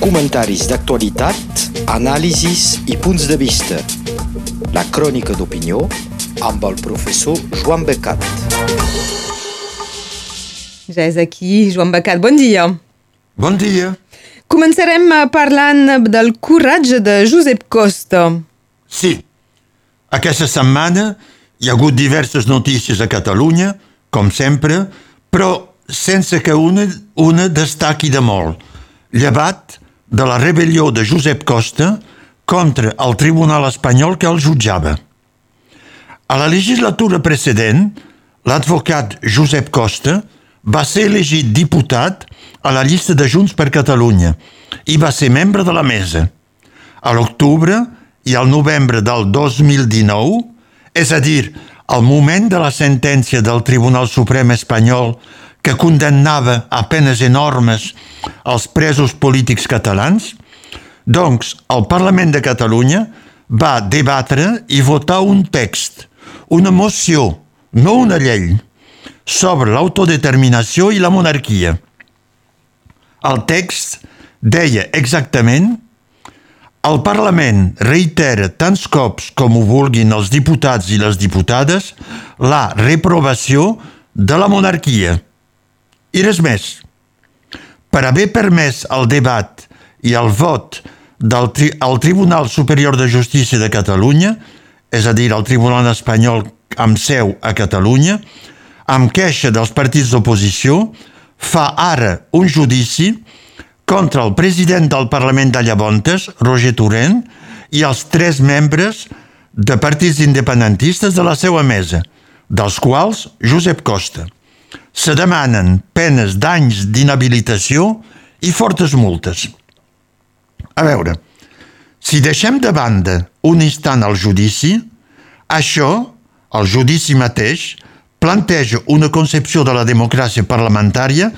Comentaris d'actualitat, anàlisis i punts de vista. La crònica d'opinió amb el professor Joan Becat. Ja és aquí, Joan Becat. Bon dia. Bon dia. Començarem eh, parlant del coratge de Josep Costa. Sí, aquesta setmana hi ha hagut diverses notícies a Catalunya, com sempre, però sense que una, una destaqui de molt, llevat de la rebel·lió de Josep Costa contra el Tribunal espanyol que el jutjava. A la legislatura precedent, l'advocat Josep Costa va ser elegit diputat a la llista de Junts per Catalunya i va ser membre de la mesa. A l'octubre i al novembre del 2019, és a dir, al moment de la sentència del Tribunal Suprem espanyol que condemnava a penes enormes els presos polítics catalans, doncs el Parlament de Catalunya va debatre i votar un text, una moció, no una llei, sobre l'autodeterminació i la monarquia. El text deia exactament el Parlament reitera tants cops com ho vulguin els diputats i les diputades la reprovació de la monarquia. I res més. Per haver permès el debat i el vot del tri el Tribunal Superior de Justícia de Catalunya, és a dir, el Tribunal Espanyol amb seu a Catalunya, amb queixa dels partits d'oposició, fa ara un judici contra el president del Parlament de Llavontes, Roger Torrent, i els tres membres de partits independentistes de la seva mesa, dels quals Josep Costa. Se demanen penes d'anys d'inhabilitació i fortes multes. A veure, si deixem de banda un instant el judici, això, el judici mateix, planteja una concepció de la democràcia parlamentària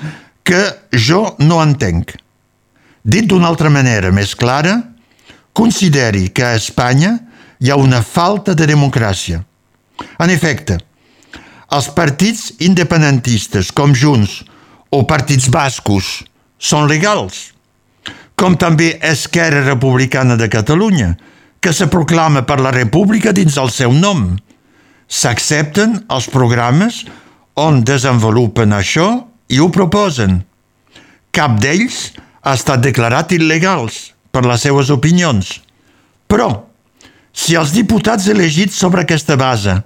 que jo no entenc. Dit d'una altra manera més clara, consideri que a Espanya hi ha una falta de democràcia. En efecte, els partits independentistes com Junts o partits bascos són legals, com també Esquerra Republicana de Catalunya, que se proclama per la República dins el seu nom. S'accepten els programes on desenvolupen això i ho proposen. Cap d'ells ha estat declarat il·legals per les seues opinions. Però, si els diputats elegits sobre aquesta base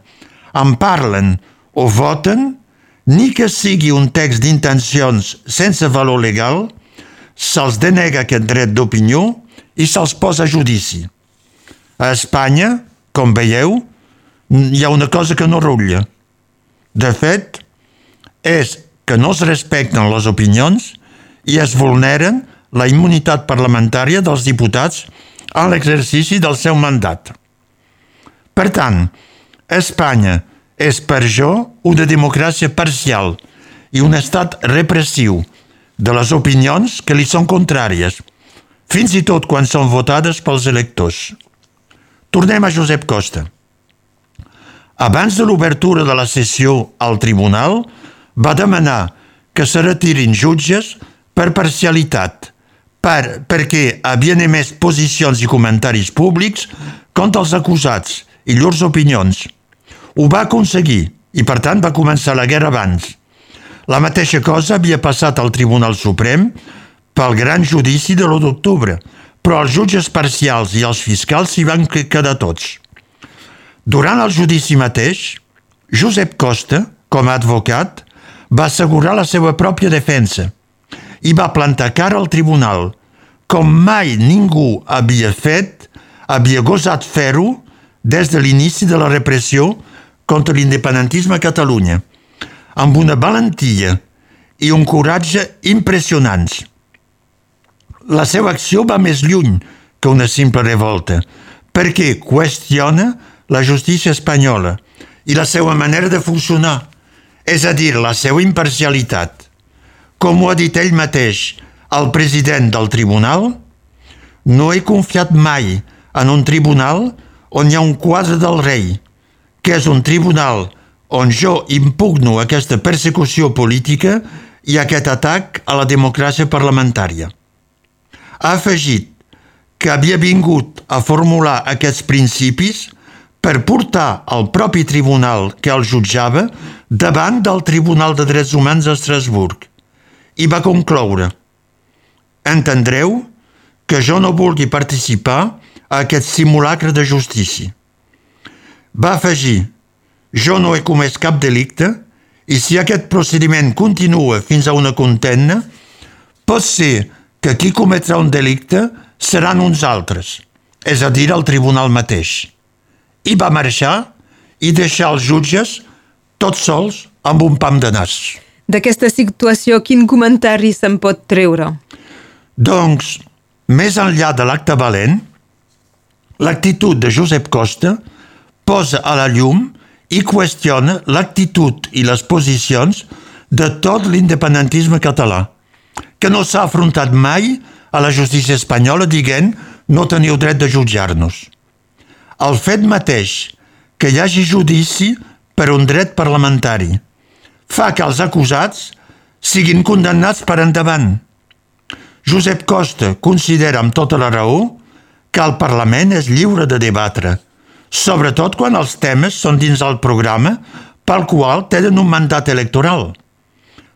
en parlen o voten, ni que sigui un text d'intencions sense valor legal, se'ls denega aquest dret d'opinió i se'ls posa a judici. A Espanya, com veieu, hi ha una cosa que no rutlla. De fet, és que no es respecten les opinions i es vulneren la immunitat parlamentària dels diputats en l'exercici del seu mandat. Per tant, Espanya és per jo una democràcia parcial i un estat repressiu de les opinions que li són contràries, fins i tot quan són votades pels electors. Tornem a Josep Costa. Abans de l'obertura de la sessió al tribunal, va demanar que se retirin jutges per parcialitat, per, perquè havien emès posicions i comentaris públics contra els acusats i llurs opinions. Ho va aconseguir i, per tant, va començar la guerra abans. La mateixa cosa havia passat al Tribunal Suprem pel gran judici de l'1 d'octubre, però els jutges parcials i els fiscals s'hi van quedar tots. Durant el judici mateix, Josep Costa, com a advocat, va assegurar la seva pròpia defensa i va plantar cara al tribunal, com mai ningú havia fet, havia gosat fer-ho des de l'inici de la repressió contra l'independentisme a Catalunya, amb una valentia i un coratge impressionants. La seva acció va més lluny que una simple revolta, perquè qüestiona la justícia espanyola i la seva manera de funcionar, és a dir, la seva imparcialitat. Com ho ha dit ell mateix, el president del tribunal, no he confiat mai en un tribunal on hi ha un quadre del rei, que és un tribunal on jo impugno aquesta persecució política i aquest atac a la democràcia parlamentària. ha afegit que havia vingut a formular aquests principis per portar el propi tribunal que el jutjava davant del Tribunal de Drets Humans a Estrasburg i va concloure Entendreu que jo no vulgui participar a aquest simulacre de justícia. Va afegir jo no he comès cap delicte i si aquest procediment continua fins a una condemna, pot ser que qui cometrà un delicte seran uns altres, és a dir, el tribunal mateix. I va marxar i deixar els jutges tots sols amb un pam de nas. D'aquesta situació, quin comentari se'n pot treure? Doncs, més enllà de l'acte valent, l'actitud de Josep Costa posa a la llum i qüestiona l'actitud i les posicions de tot l'independentisme català, que no s'ha afrontat mai a la justícia espanyola dient no teniu dret de jutjar-nos. El fet mateix que hi hagi judici per un dret parlamentari fa que els acusats siguin condemnats per endavant. Josep Costa considera amb tota la raó que el Parlament és lliure de debatre, sobretot quan els temes són dins el programa pel qual tenen un mandat electoral.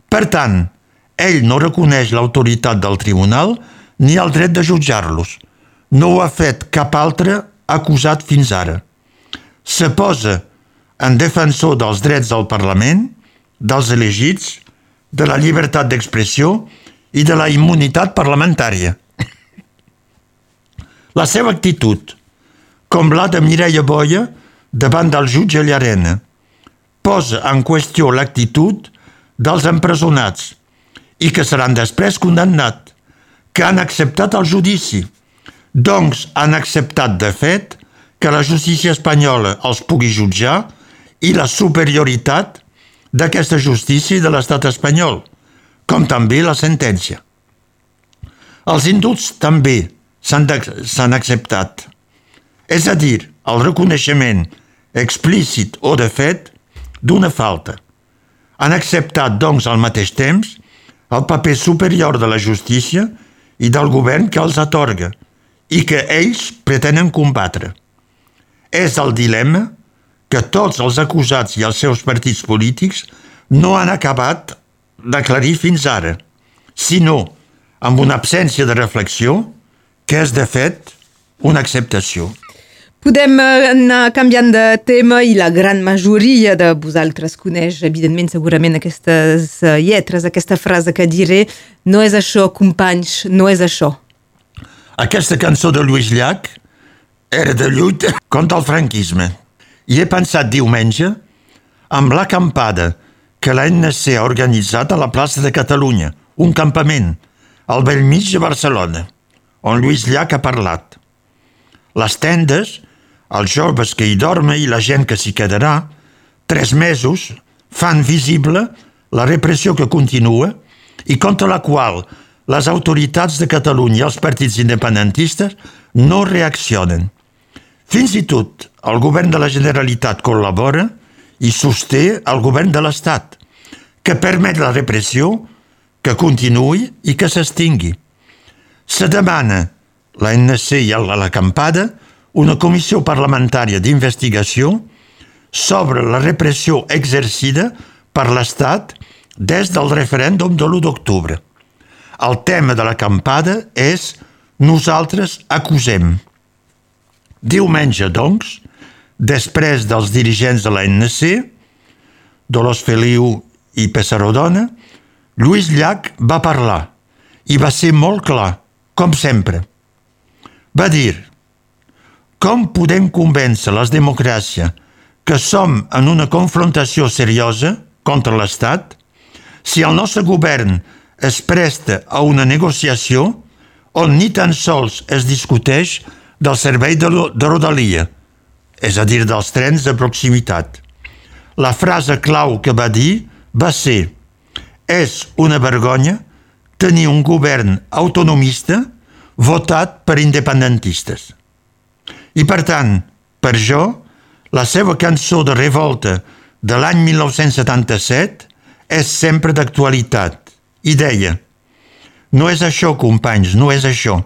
Per tant, ell no reconeix l'autoritat del tribunal ni el dret de jutjar-los. No ho ha fet cap altre acusat fins ara. Se posa en defensor dels drets del Parlament, dels elegits, de la llibertat d'expressió i de la immunitat parlamentària. La seva actitud com la de Mireia Boia davant del jutge Llarena. Posa en qüestió l'actitud dels empresonats i que seran després condemnats, que han acceptat el judici. Doncs han acceptat, de fet, que la justícia espanyola els pugui jutjar i la superioritat d'aquesta justícia de l'estat espanyol, com també la sentència. Els indults també s'han acceptat. És a dir, el reconeixement explícit o de fet d'una falta. Han acceptat, doncs, al mateix temps el paper superior de la justícia i del govern que els atorga i que ells pretenen combatre. És el dilema que tots els acusats i els seus partits polítics no han acabat d'aclarir fins ara, sinó amb una absència de reflexió que és, de fet, una acceptació. Podem eh, anar canviant de tema i la gran majoria de vosaltres coneix, evidentment, segurament aquestes eh, lletres, aquesta frase que diré no és això, companys, no és això. Aquesta cançó de Lluís Llach era de lluita contra el franquisme. I he pensat diumenge amb l'acampada que l'ANC ha organitzat a la plaça de Catalunya, un campament, al vell mig de Barcelona, on Lluís Llach ha parlat. Les tendes els joves que hi dormen i la gent que s'hi quedarà, tres mesos fan visible la repressió que continua i contra la qual les autoritats de Catalunya i els partits independentistes no reaccionen. Fins i tot el govern de la Generalitat col·labora i sosté el govern de l'Estat, que permet la repressió que continuï i que s'estingui. Se demana l'ANC i l'acampada una comissió parlamentària d'investigació sobre la repressió exercida per l'Estat des del referèndum de l'1 d'octubre. El tema de l'acampada és Nosaltres acusem. Diumenge, doncs, després dels dirigents de l'ANC, Dolors Feliu i Pessarodona, Lluís Llach va parlar i va ser molt clar, com sempre. Va dir com podem convèncer les democràcies que som en una confrontació seriosa contra l'Estat si el nostre govern es presta a una negociació on ni tan sols es discuteix del servei de, de rodalia, és a dir, dels trens de proximitat. La frase clau que va dir va ser és una vergonya tenir un govern autonomista votat per independentistes. I per tant, per jo, la seva cançó de revolta de l'any 1977 és sempre d'actualitat. I deia, no és això, companys, no és això.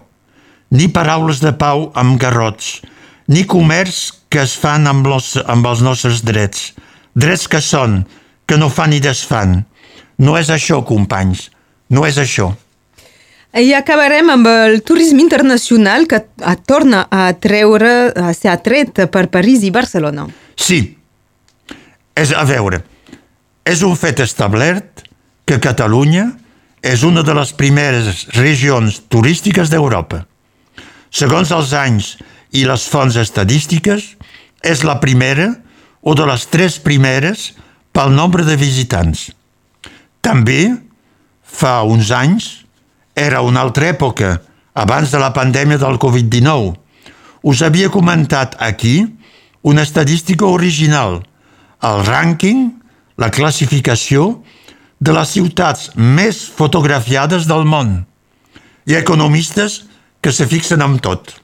ni paraules de pau amb garrots, ni comerç que es fan amb, los, amb els nostres drets. Drets que són, que no fan ni desfan. No és això, companys, no és això. I acabarem amb el turisme internacional que torna a treure, a ser atret per París i Barcelona. Sí, és a veure, és un fet establert que Catalunya és una de les primeres regions turístiques d'Europa. Segons els anys i les fonts estadístiques, és la primera o de les tres primeres pel nombre de visitants. També, fa uns anys, era una altra època, abans de la pandèmia del Covid-19. Us havia comentat aquí una estadística original, el rànquing, la classificació de les ciutats més fotografiades del món. Hi ha economistes que se fixen amb tot.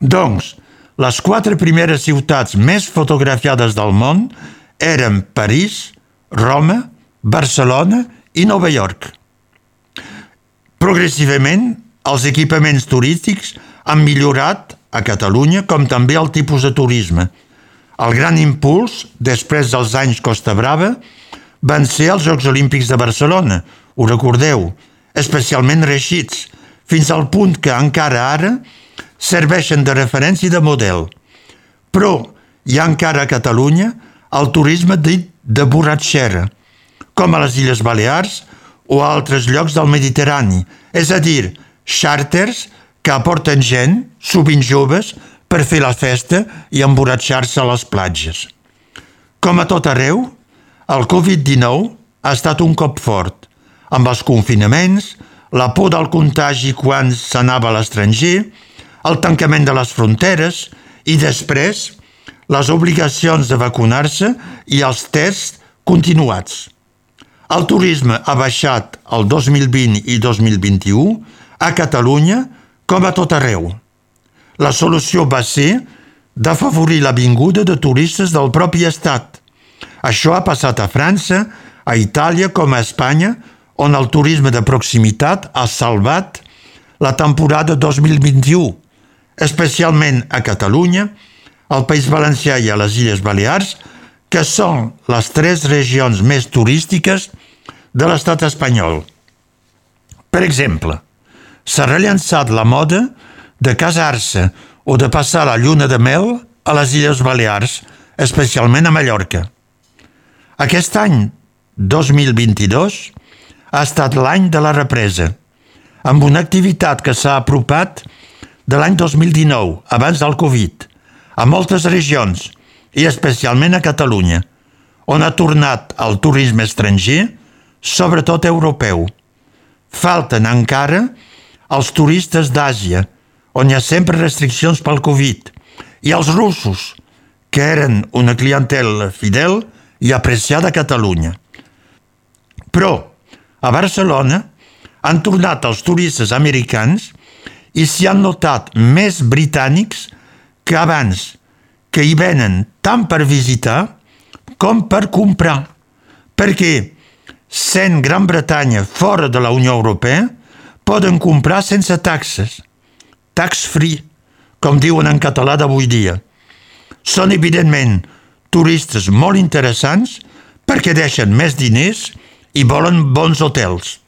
Doncs, les quatre primeres ciutats més fotografiades del món eren París, Roma, Barcelona i Nova York. Progressivament, els equipaments turístics han millorat a Catalunya com també el tipus de turisme. El gran impuls, després dels anys Costa Brava, van ser els Jocs Olímpics de Barcelona, ho recordeu, especialment reixits, fins al punt que encara ara serveixen de referència i de model. Però hi ha encara a Catalunya el turisme dit de borratxera, com a les Illes Balears o a altres llocs del Mediterrani, és a dir, xàrters que aporten gent, sovint joves, per fer la festa i emborratxar-se a les platges. Com a tot arreu, el Covid-19 ha estat un cop fort, amb els confinaments, la por del contagi quan s'anava a l'estranger, el tancament de les fronteres i després les obligacions de vacunar-se i els tests continuats. El turisme ha baixat el 2020 i 2021 a Catalunya com a tot arreu. La solució va ser d'afavorir la vinguda de turistes del propi estat, això ha passat a França, a Itàlia com a Espanya, on el turisme de proximitat ha salvat la temporada 2021, especialment a Catalunya, al País Valencià i a les Illes Balears, que són les tres regions més turístiques de l'estat espanyol. Per exemple, s'ha rellançat la moda de casar-se o de passar la lluna de mel a les Illes Balears, especialment a Mallorca. Aquest any 2022 ha estat l'any de la represa, amb una activitat que s'ha apropat de l'any 2019, abans del Covid, a moltes regions i especialment a Catalunya, on ha tornat el turisme estranger, sobretot europeu. Falten encara els turistes d'Àsia, on hi ha sempre restriccions pel Covid, i els russos, que eren una clientela fidel, i apreciada a Catalunya. Però a Barcelona han tornat els turistes americans i s'hi han notat més britànics que abans, que hi venen tant per visitar com per comprar, perquè sent Gran Bretanya fora de la Unió Europea, poden comprar sense taxes, tax free, com diuen en català d'avui dia. Són, evidentment, turistes molt interessants perquè deixen més diners i volen bons hotels.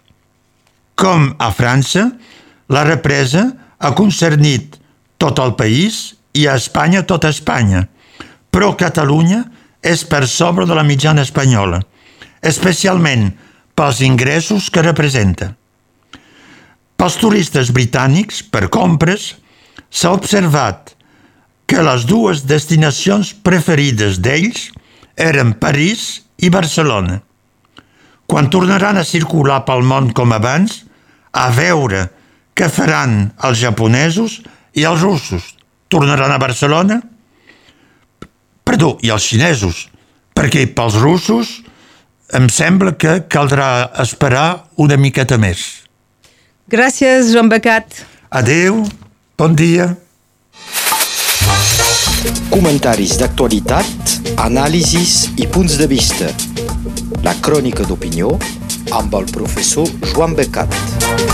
Com a França, la represa ha concernit tot el país i a Espanya tota Espanya, però Catalunya és per sobre de la mitjana espanyola, especialment pels ingressos que representa. Pels turistes britànics, per compres, s'ha observat que les dues destinacions preferides d'ells eren París i Barcelona. Quan tornaran a circular pel món com abans, a veure què faran els japonesos i els russos. Tornaran a Barcelona? Perdó, i els xinesos, perquè pels russos em sembla que caldrà esperar una miqueta més. Gràcies, Joan Becat. Adeu, bon dia. Comentaris d'actualitat, anàlisis i punts de vista. La crònica d'opinió amb el professor Joan Becat.